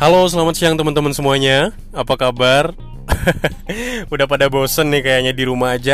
Halo, selamat siang teman-teman semuanya. Apa kabar? Udah pada bosen nih kayaknya di rumah aja